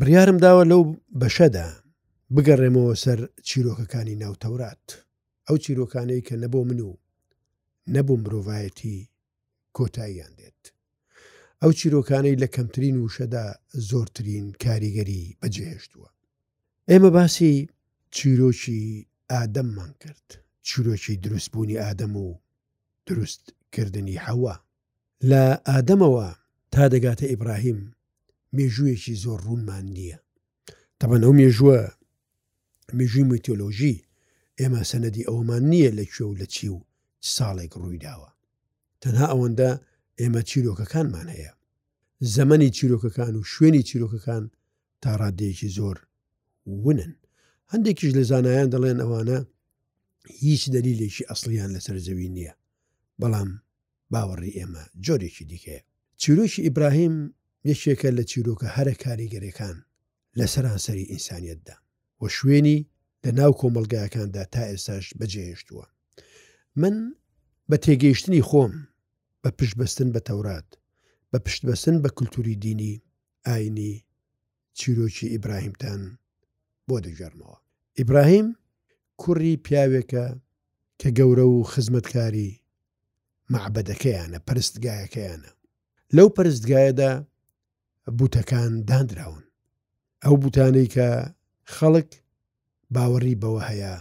بڕیارم داوە لەو بەشەدا بگەڕێمەوە سەر چیرۆکەکانی ناو تەورات ئەو چیرۆکانەی کە نەبۆ من و نەبوو مرۆڤایەتی کۆتاییان دێت ئەو چیرۆکانەی لە کەمترین وشەدا زۆرترین کاریگەری بەجێهێشتووە ئێمە باسی چیرۆکی ئادەممان کرد چیرۆکی دروستبوونی ئادەم و دروستکردنی حەوە لە ئادەمەوە تا دەگاتە ئیبراهیم مێژوویەکی زۆر ڕوونمان نییە تەبەن ئەو مێژووە مێژووی میتۆلۆژی ئێمە سەنەدی ئەوەمان نییە لە کوێ و لە چی و ساڵێک ڕوویداوە تەنها ئەوەندە ئێمە چیرۆکەکانمان هەیە زەمەنی چیرۆکەکان و شوێنی چیرۆکەکان تا ڕادێکی زۆر ونن هەندێکیش لە زانایان دەڵێن ئەوانە هیچ دەلیلێکی ئەسڵیان لەسەر زەوی نییە بەڵام باوەڕی ئێمە جۆرێکی دیکەیە. چیرۆکی ئیبراهیم یەکێکە لە چیرۆکە هەرە کاریگەرەکان لە سەرانسەری ئینسانیەتدا و شوێنی لە ناو کۆمەڵگایەکاندا تا ئێستاش بەجێهێشتووە. من بە تێگەیشتنی خۆم بە پشتبەستن بە تەورات، بە پشتبەستن بە کولتوری دینی ئاینی چیرۆکی ئیبراهیمتان بۆ دەگەرمەوە. ئیبراهیم کوڕی پیاوێکە کە گەورە و خزمەتکاری مەعبەدەکەیانە، پەرستگایەکەیانە. لەو پەرستگایەدا بوتەکان دانراون. ئەو بوتانەی کە خەڵک باوەڕی بەوە هەیە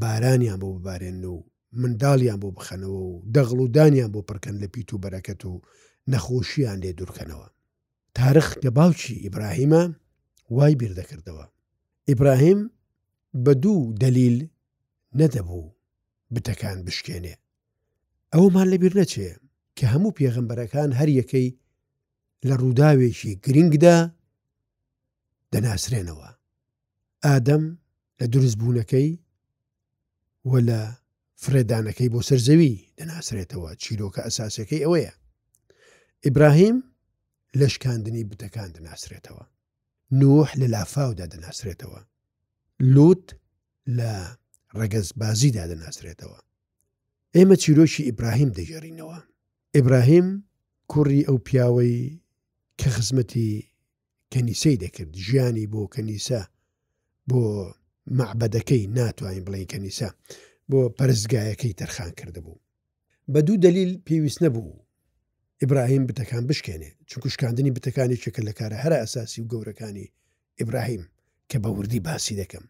بارانیان بۆ ببارێنن و منداڵیان بۆ بخەنەوە و دەغڵ و دانیان بۆ پڕکەن لە پیت و بەرەکەت و نەخۆشییان لێ دوورکەنەوە. تارخ کە باوکی ئیبراهیمە وای بیر دەکردەوە. ئیبراهیم بە دوو دەلیل نەدەبوو بتەکان بشکێنێ ئەوەمان لەبیر نەچێ کە هەموو پێغمبەرەکان هەر یەکەی لە ڕووداوێکی گرنگدا دەناسرێنەوە ئادەم لە دروستبوونەکەی و لە فرێدانەکەی بۆ سەرزەوی دەناسرێتەوە چیرۆکە ئەساسەکەی ئەوەیە ئیبراهیم لە شکاندنی بتەکان دەناسرێتەوە نوح لە لافاودا دەناسرێتەوە. لوط لە ڕەگەزبازیدا دەناسرێتەوە. ئێمە چیرۆکی ئیبراهیم دەگێڕینەوە. ئیبراهیم کوڕی ئەو پیاوەی کە خزمەتی کەنیسەی دەکرد ژیانی بۆ کەنیسە بۆ معبەدەکەی ناتوانین بڵێن کەنیسە بۆ پەرستگایەکەی تەرخان کردبوو بە دوو دەلیل پێویست نەبوو ئیبراهیم بتەکان بشکێنێ چونکو شکاندنی بتەکانی چێکە لە کارە هەرە ئەساسی و گەورەکانی ئیبراهیم کە بە وردی باسی دەکەم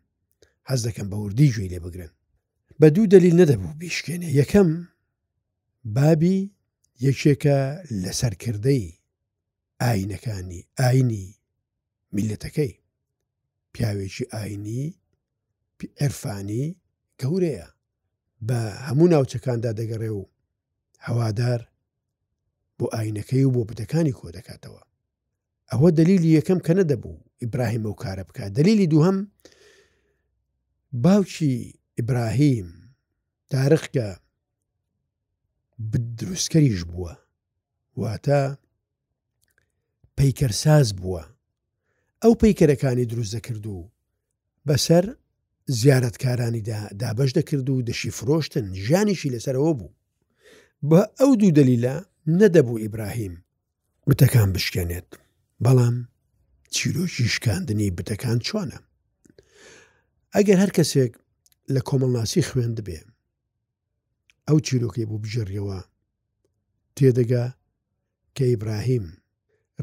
حەز دەکەم بە وردی گوێی لێ بگرن بە دوو دەلیل نەدەبوو بیشکێنێ یەکەم بابی یەکێکە لە سەرکردەی ئاینەکانی ئاینی میللەتەکەی. پیاوێکی ئاینی عیرفانی گەورەیە بە هەموو ناوچەکاندا دەگەڕێ و هەوادار بۆ ئاینەکەی و بۆ بتەکانی کۆ دەکاتەوە ئەوە دلیلی یەکەم کە نەدەبوو ئیبراهیم ئەو کارە بکە دلیلی دووهم باوکی ئیبراهیم تارق کە دروستکەریش بووە واتە پەیکەرساز بووە ئەو پەیکەرەکانی دروست دەکرد و بەسەر زیارەتکارانی دابش دەکرد و دەشی فرۆشتن ژیانیشی لەسەرەوە بوو بە ئەو دوو دەلیلا نەدەبوو ئیبراهیم بتەکان بشکێنێت بەڵام چیرۆکی شکاندنی بتەکان چۆنە ئەگەر هەر کەسێک لە کۆمەڵناسی خوێندبێ ئەو چیرۆکی بۆ بژێڕیەوە تێدەگا کە ئیبراهیم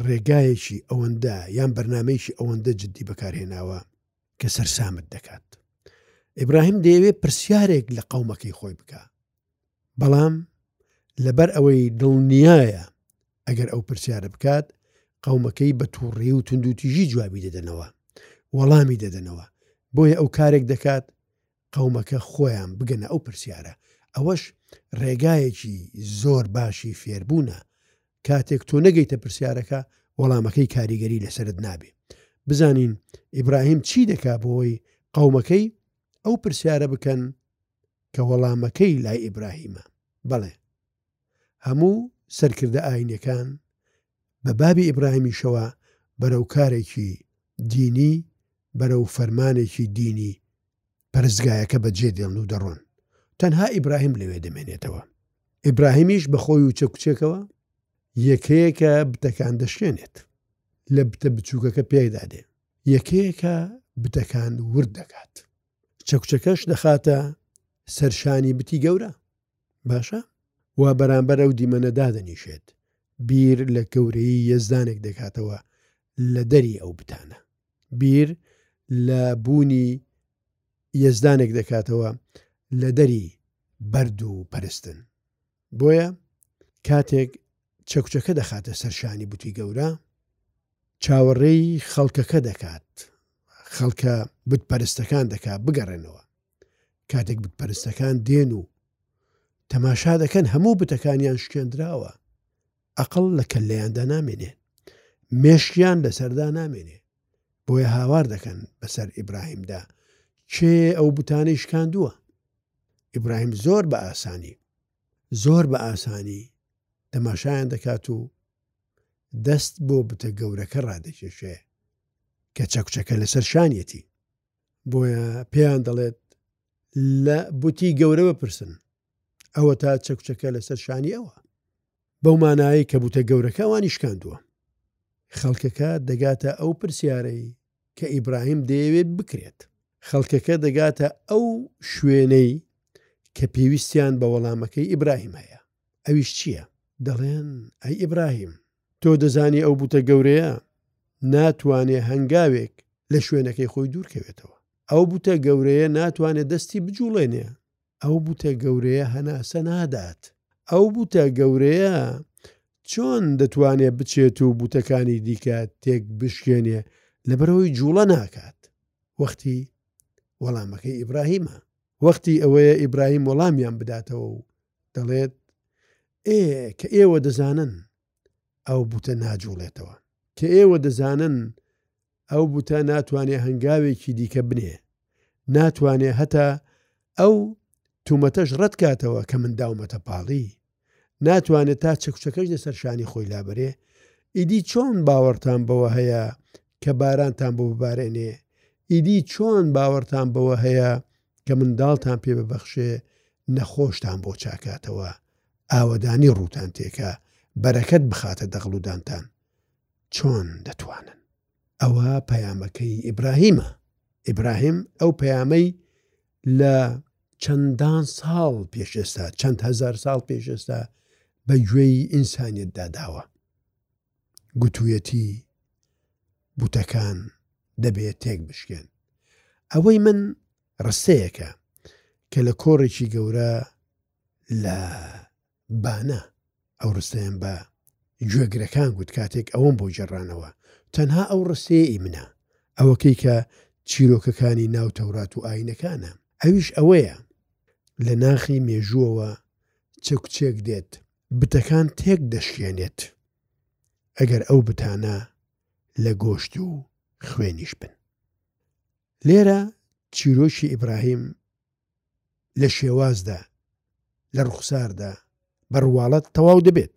ڕێگایەکی ئەوەندە یان بەرنمەیەکی ئەوەندە جددی بەکارهێناوە کە سەرسامت دەکات ئیبراهیم دەیەوێت پرسیارێک لە قومەکەی خۆی بکە بەڵام لەبەر ئەوەی دڵنیایە ئەگەر ئەو پرسیارە بکات قەومەکەی بە تووڕی و تونندوتیژی جوابی دەدەنەوە وەڵامی دەدەنەوە بۆیە ئەو کارێک دەکات قەومەکە خۆیان بگەنە ئەو پرسیارە ئەوەش ڕێگایەکی زۆر باشی فێربوونە کاتێک تۆ نەگەیتە پرسیارەکە وەڵامەکەی کاریگەری لەسرت نابێ بزانین ئیبراهیم چی دەکا بۆی قەومەکەی ئەو پرسیارە بکەن کە وەڵامەکەی لای ئیبراهیمە، بەڵێ، هەموو سەرکردە ئایینیەکان بە بابی ئیبراهیمیشەوە بەرەو کارێکی دینی، بەرەو فەرمانێکی دینی پەرستگایەکە بەجێ دێڵن و دەڕۆن، تەنها ئیبراهیم لەوێ دەمێنێتەوە. ئیبراهیمیش بە خۆی و چەکوچێکەوە یەکەیەکە بتەکان دەشکێنێت، لە بتە بچووکەکە پێکدادێ، یەکەیەکە بتەکان ورد دەکات، کچە کوچەکەش دەخاتە سەرشانی بتی گەورە باشە وا بەرامبەر ئەو دیمەنە دادەنیشێت بیر لە گەورەی یەزدانێک دەکاتەوە لە دەری ئەو بتانە بیر لە بوونی یەزدانێک دەکاتەوە لە دەری بەرد و پەرستن بۆیە کاتێک چەکچەکە دەخاتە سەرشانی بوتی گەورە چاوەڕێی خەڵکەکە دەکات خەڵکە بتپەرستەکان دەکات بگەڕێنەوە کاتێک بتپەرستەکان دێن و تەماشا دەکەن هەموو بتەکانیان شکێندراوە ئەقل لە کەلەیاندا نامێنێ مێشکیان لەسەردا نامێنێ بۆیە هاوار دەکەن بەسەر ئیبراهیمدا چێ ئەو بتانەی شکاندووە ئیبراهیم زۆر بە ئاسانی زۆر بە ئاسانی تەماشایان دەکات و دەست بۆ بتە گەورەکە ڕادەکێشێ کە چەکچەکە لەسەر شانیەتی بۆیە پێیان دەڵێت لە بوتی گەورە بپرسن ئەوە تا چەکچەکە لەسەر شانی ئەوە بەو مانایەی کە بتە گەورەکە ئەوانی شکاندووە. خەڵکەکە دەگاتە ئەو پرسیارەی کە ئیبراهیم دەیەوێت بکرێت. خەڵکەکە دەگاتە ئەو شوێنەی کە پێویستیان بە وەڵامەکەی ئیبراهیم هەیە. ئەویش چییە؟ دەڵێن، ئەی ئیبراهیم! تۆ دەزانی ئەو بتە گەورەیە ناتوانێت هەنگاوێک لە شوێنەکەی خۆی دوورکەوێتەوە. ئەو بتە گەورەیە ناتوانێت دەستی بجوڵێنێ ئەو بتە گەورەیە هەناسە نادات. ئەو بتە گەورەیە چۆن دەتوانێت بچێت و بتەکانی دیکە تێک بشکێنێ لەبەرەوەی جوڵە ناکات؟ وەختی وەڵامەکەی ئیبراهیمە. وەختی ئەوەیە ئیبراهیم وەڵامیان بداتەوە و دەڵێت، ئێ کە ئێوە دەزانن ئەو بتە ناجوڵێتەوە. کە ئێوە دەزانن ئەو بتە ناتوانێ هەنگاوێکی دیکە بنێ، ناتوانێ هەتا ئەو تومەتەش ڕەت کاتەوە کە من داومەتە پاڵی، ناتوانێت تا چەکچەکەش لەسەر شانی خۆی لابەرێ، ئیدی چۆن باوەڕتان بەوە هەیە کە بارانتان بۆ ببارێنێ، ئیدی چۆن باوەڕتان بەوە هەیە کە منداڵتان پێ ببەخشێ نەخۆشتان بۆ چاکاتەوە ئاوەدانی ڕووتان تێکە بەرەکەت بخاتە دەغڵ و دانتان چۆن دەتوانن ئەوە پەیامەکەی ئیبراهیمە ئیبراهیم ئەو پەیامەی لە چەندان ساڵ پێشێستا چەند هزار ساڵ پێشێستا بە گوێی ئینسانیتدا داوە گوتویەتی بوتەکان دەبێ تێک بشکێن. ئەوەی من ڕستەیەکە کە لە کۆڕێکی گەورە لە بانە ئەو ڕستەیان بە گوێگرەکان گوت کاتێک ئەوەم بۆ جێڕانەوە تەنها ئەو ڕستەیە منە ئەوەکەی کە چیرۆکەکانی ناو تەورات و ئاینەکانە ئەویش ئەوەیە لە ناخی مێژووەوە چ کچێک دێت بتەکان تێک دەشکێنێت ئەگەر ئەو بتانە لە گۆشت و خوێنیش بن. لێرە چیرۆکی ئیبراهیم لە شێوازدا لە ڕوخساردا بە ڕواڵەت تەواو دەبێت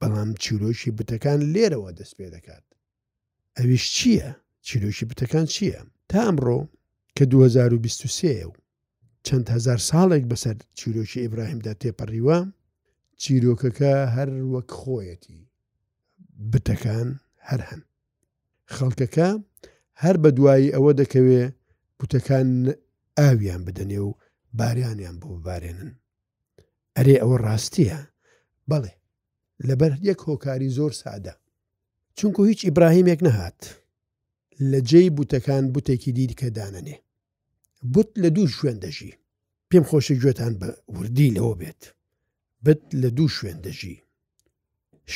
بەڵام چیرۆکی بتەکان لێرەوە دەست پێ دەکات ئەویش چییە؟ چیرۆکی بتەکان چییە؟ تا ئەمڕۆ کە دوو هەزار و بیست و سێ یە و چەند هەزار ساڵێک بەسەر چیرۆکی ئیبراهیمدا تێپەڕیوە، چیرۆکەکە هەر وەک خۆیەتی، بتەکان هەر هەن. خەڵکەکە هەر بەدوایی ئەوە دەکەوێ بتەکان ئاویان بدەنێ و باریانیان بۆ ببارێنن. ئەرێ ئەوە ڕاستییە؟ بەڵێ، لەبەر یەک هۆکاری زۆر سادە. چونکو هیچ ئیبراهیمێک نەهات لە جێی بوتەکان بوتێکی دیکە دانەنێ. بت لە دوو شوێن دەژی. پێم خۆشە گوێتان بە وردی لەوە بێت. بت لە دوو شوێن دەژی.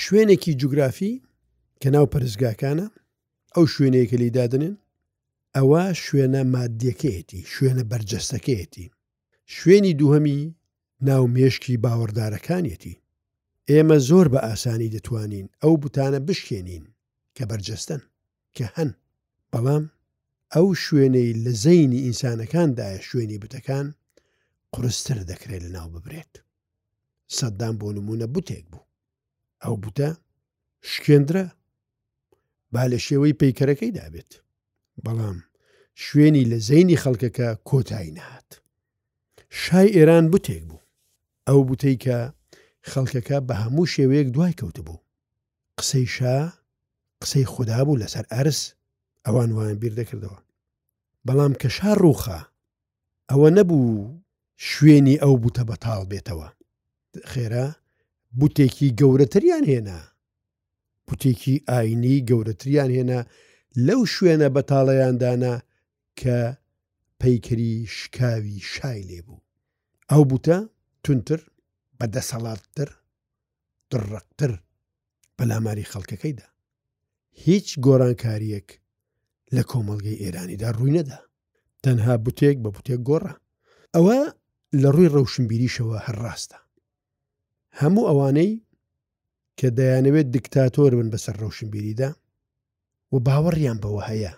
شوێنێکی جوگرافی کە ناو پەرستگاکانە ئەو شوێنەیە کە لی دادنێن ئەوە شوێنە مادیەکەیەتی شوێنە بەرجەستەکەیەتی شوێنی دووهەمی ناو مێشکی باوەڕدارەکانیەتی. ئێمە زۆر بە ئاسانی دەتوانین ئەو بتانە بشکێنین کە بەرجەستەن، کە هەن، بەڵام ئەو شوێنەی لە زەینی ئینسانەکاندایە شوێنی بتەکان قورستر دەکرێت لەناو ببرێت. سەددام بۆ نموونە بتێک بوو. ئەو بتە شکێندرا با لە شێوەی پەیکەرەکەی دابێت بەڵام شوێنی لە زەینی خەڵکەکە کۆتایی نهات شای ئێران بتێک بوو ئەو بتەی کە خەڵکەکە بە هەموو شێوەیەک دوای کەوتبوو قسەی شا قسەی خوددا بوو لەسەر ئەرس ئەوان وان بیر دەکردەوە بەڵام کە شار ڕووخا ئەوە نەبوو شوێنی ئەو بوتە بەتاڵ بێتەوە خێرا بوتێکی گەورەتریان هێنا بوتێکی ئاینی گەورەتریان هێنا لەو شوێنە بەتاڵەیاندانا کە پەیکەری شکاوی شای لێ بوو ئەو بوتە تونتر بە دەسەڵاتتر دڕقتر بەلاماری خەڵکەکەیدا هیچ گۆرانکاریەک لە کۆمەڵگەی ئێرانیدا ڕووی نەدا تەنها بتێک بە بتێک گۆڕا ئەوە لە ڕووی ڕەوشنبیریشەوە هەر ڕاستە هەموو ئەوانەی کە دەیانەوێت دکتاتۆر بن بەسەر ڕەوشنبیریدا و باوەڕیان بەوە هەیە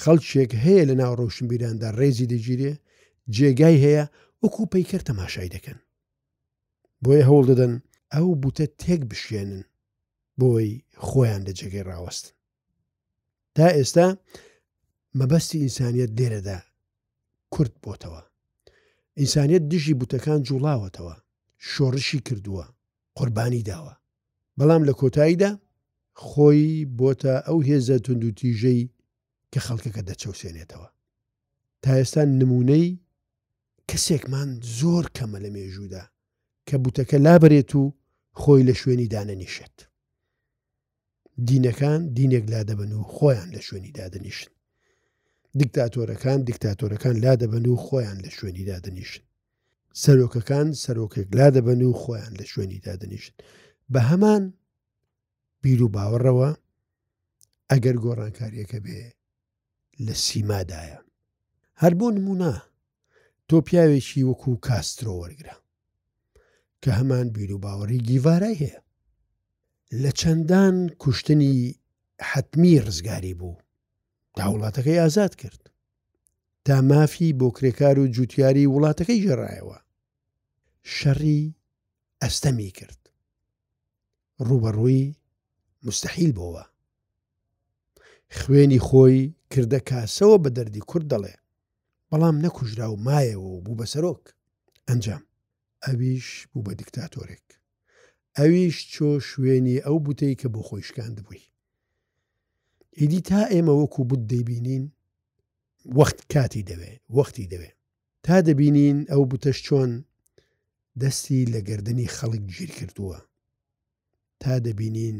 خەڵکێک هەیە لە ناو ڕەوشنبیراندا ڕێزی دەگیرێ جێگای هەیە وەکو پەیکەر تەماشای دەکەن بۆیە هەوڵ دەدەن ئەو بوتە تێک بشێنن بۆی خۆیان لە جێگەی ڕاوەستن تا ئێستا مەبەستی ئینسانیت لێرەدا کورد بۆتەوە ئینسانیت دژی بوتەکان جوڵاوەتەوە شۆڕشی کردووە قوربانی داوە بەڵام لە کۆتاییدا خۆی بۆتە ئەو هێزە تونند و تیژەی کە خەڵکەکە دەچەوسێنێتەوە تا ئێستا نمونەی کەسێکمان زۆر کەمە لە مێژوودا کە بوتەکە لابرێت و خۆی لە شوێنی دانەنیشێت دینەکان دینێک لادەبن و خۆیان لە شوێنی دادنیشن دیکتاتۆرەکان دیکتاتۆرەکان لا دەبن و خۆیان لە شوێنی دادنیشن سەرۆکەکان سەرۆکێک لا دەبن و خۆیان لە شوێنی دادنیشن بە هەمان بیر و باوەڕەوە ئەگەر گۆڕانکاریەکە بێ لە سیمادایە. هەر بۆ نموونە تۆ پیاوێکی وەکوو کاسترۆ وەرگرە کە هەمان بیروباوەڕی گیڤارای هەیە. لە چەندان کوشتنی حەتمی ڕزگاری بوو تا وڵاتەکەی ئازاد کرد. تا مافی بۆ کرێکار و جوتیاری وڵاتەکەی گێڕایەوە. شەڕی ئەستەمی کرد. ڕووبەڕووی موستەحیل بۆوە. خوێنی خۆی کردە کاسەوە بە دەردی کورد دەڵێ، بەڵام نەکوژرا و مایەوە و بوو بە سەرۆک. ئەنجام. ئەویش بوو بە دیکتاتۆرێک. ئەویش چۆ شوێنی ئەو بوتەی کە بۆ خۆی شکاندبووی. ئیدی تا ئێمە وەکوو بوت دەیبینین. وەخت کاتی دەوێ، وەختی دەوێ. تا دەبینین ئەو بتەش چۆن دەستی لە گەردنی خەڵک گیر کردووە تا دەبینین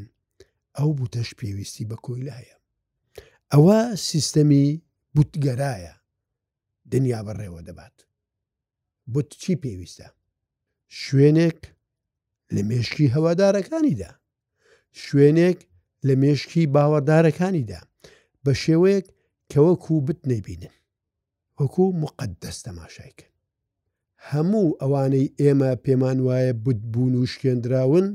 ئەو بتەش پێویستی بە کۆیلایە ئەوە سیستەمی بتگەرایە دنیا بەڕێوە دەبات بت چی پێویستە شوێنێک لە مێشکی هەوادارەکانیدا شوێنێک لە مێشکی باوەڕدارەکانیدا بە شێوەیەک کەوەکو بت نەیبینن وەکو موقەدەس تەماشای کەن. هەموو ئەوانەی ئێمە پێمان وایە بت بوون و شکێندراون،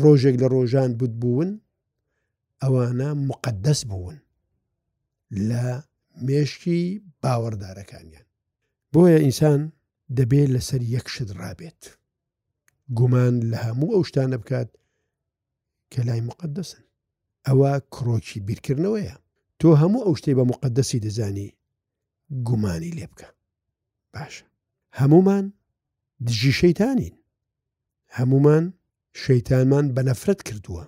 ڕۆژێک لە ڕۆژان بت بوون، ئەوانە موقەدەس بوون لە مێشکی باوەڕدارەکانیان. بۆیە ئینسان دەبێت لەسەر یەک شت ڕابێت، گومان لە هەموو ئەو شتانە بکات کە لای موقەدەسن. ئەوە کڕۆکی بیرکردنەوەیە. تۆ هەموو ئەو شتەی بە موقەدەسی دەزانی گومانی لێ بکە. باشە. هەموومان دژی شەیتانین. هەموومان شەیتانمان بە نەفرەت کردووە.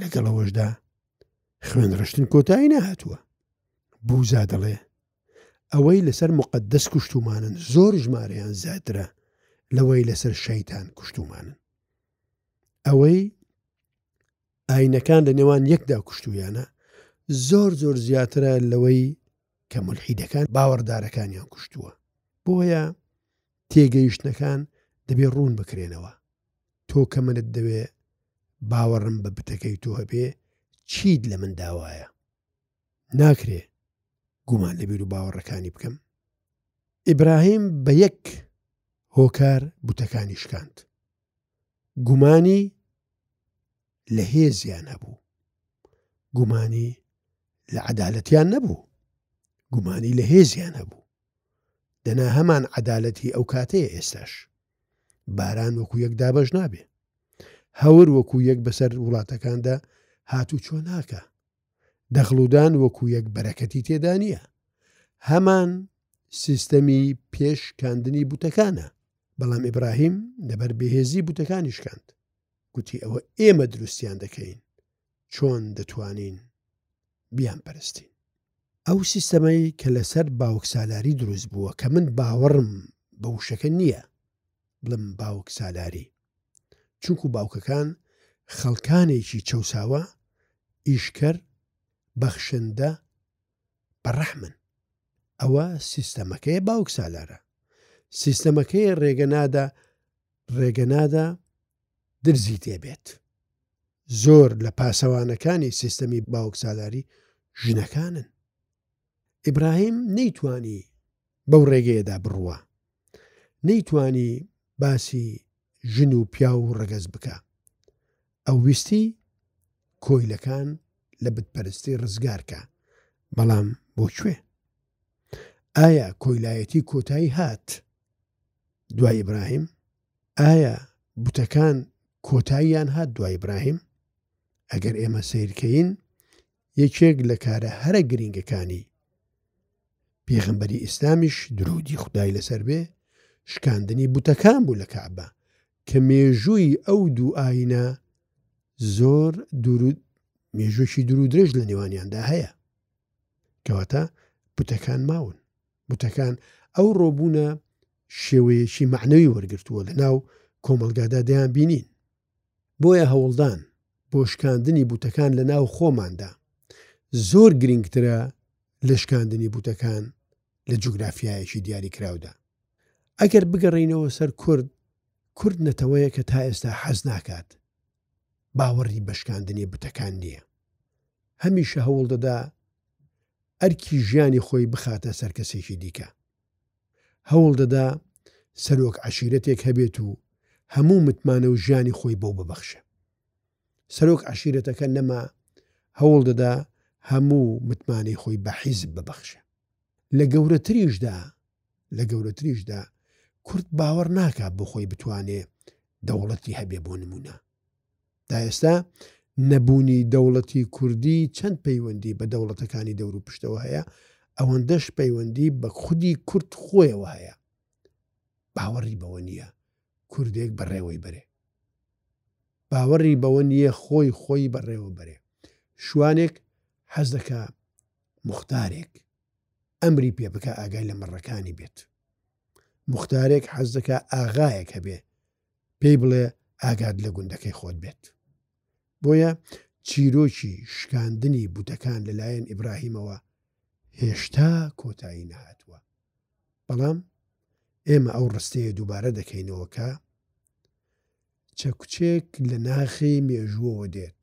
لەگەڵەوەشدا خوێن ڕشتن کۆتایی نەهاتووە. بوزا دەڵێ ئەوەی لەسەر مقدەس کوشتومانن زۆر ژمارەیان زیاترە لەوەی لەسەر شەیتان کوشتومانن ئەوەی ئاینەکان لە نێوان یەکدا کوشتویانە زۆر زۆر زیاترە لەوەی کە ملحیدەکان باوەڕدارەکانیان کوشتووە بۆیە تێگەیشتنەکان دەبێ ڕوون بکرێنەوە تۆ کە منت دەوێ باوەڕم بە بتەکەی تۆ هەبێ چیت لە من داوایە ناکرێ گومان لە بیر و باوەڕەکانی بکەم ئیبراهیم بە یەک هۆکار بوتەکانی شکاند گومانی لە هێزیان هەبوو گومانی لە عەدالەتیان نەبوو گومانی لە هێزیان هەبوو دەنا هەمان عەدالەتی ئەو کاتەیە ئێستاش باران وەکو یەک دابش نابێ هەور وەکو یەک بەسەر وڵاتەکاندا هاتوو چۆ ناکە دەخڵودان وەکو یەک بەرەکەتی تێدا نییە، هەمان سیستەمی پێش شکاندنی بوتەکانە، بەڵام ئیبراهیم لەبەر بێهێزی بوتەکانی شکاند، گوتی ئەوە ئێمە دروستیان دەکەین، چۆن دەتوانین بیان پەرستین؟ ئەو سیستەمەی کە لەسەر باوکسالاری دروست بووە کە من باوەڕم بە وشەکە نییە، بڵێم باوک سالاری چونکو باوکەکان خەڵکانێکی چەوساوە ئیشکەر بەخشندە بەڕەحمن ئەوە سیستەمەکەی باوک سالارە سیستەمەکەی ڕێگەنادا ڕێگەنادا درزی تێبێت زۆر لە پاسەوانەکانی سیستەمی باوکسالاری ژنەکانن ئیبراهیم نەیتوانی بەو ڕێگەیەدا بڕوا نەیتوانی باسی ژن و پیاو و ڕەگەز بکە ئەو ویستی کۆیلەکان لە بتپەرستی ڕزگارکە بەڵام بۆ کوێ ئایا کۆیلایەتی کۆتایی هات دوای ئیبراهیم ئایا بتەکان کۆتاییان هات دوای ئیبراهیم ئەگەر ئێمە سیرکەین یەکێک لە کارە هەرە گرینگەکانی پێغەمبەری ئیسلامیش درودی خدای لەسەر بێ شکاندنی بوتەکان بوو لە کەعبە کە مێژووی ئەو دوو ئاینە زۆر درود مێژووکی درو درێژ لە نێوانیاندا هەیە کەواتە بوتەکان ماون بوتەکان ئەو ڕۆبوونە شێوەیەکی معنەوی وەرگتووە لە ناو کۆمەلگادا دەیان بینین بۆیە هەوڵدان بۆ شکاندنی بوتەکان لە ناو خۆماندا زۆر گرنگترە لە شکاندنی بوتەکان لە جوگرافیایەکی دیاری کراودا. ئەگەر بگەڕێینەوە سەر کورد، کورد نەتەوەیەکە تا ئێستا حەز ناکات باوەڕی بە شکاندنی بتەکان نییە. هەمیشە هەوڵ دەدا ئەرکی ژیانی خۆی بخاتە سەر کەسێکی دیکە. هەوڵ دەدا سەرۆک عەشیرەتێک هەبێت و هەموو متمانە و ژیانی خۆی بەو ببەخشێ. سەرۆک عەشیرەتەکە نەما، هەوڵ دەدا هەموو متمانەی خۆی بە حیزب ببەخشێ. لە گەورەتریشدا لە گەورەتریشدا کورد باوەڕ ناکا بۆ خۆی بتوانێ دەوڵەتی هەبێ بۆ نموونە. تا ئێستا نەبوونی دەوڵەتی کوردی چەند پەیوەندی بە دەوڵەتەکانی دەور و پشتەوە هەیە ئەوەندەش پەیوەندی بە خودی کورد خۆیەوە هەیە باوەڕی بەوە نییە کوردێک بەڕێوەی بەرێ باوەڕی بەوە نییە خۆی خۆی بەڕێوە بەرێ شوانێک حەز دەکە مختارێک ئەمری پێ بکە ئاگای لە مەڕەکانی بێت مختارێک حەز دەکە ئاغایەک هەبێ پێی بڵێ ئاگات لە گوندەکەی خۆت بێت. بۆیە چیرۆکی شکاندنی بتەکان لەلایەن ئیبراهیمەوە هێشتا کۆتایی نەهاتووە. بەڵام ئێمە ئەو ڕستەیە دووبارە دەکەینەوە کە چەکچێک لە ناخی مێژووەوە دێت.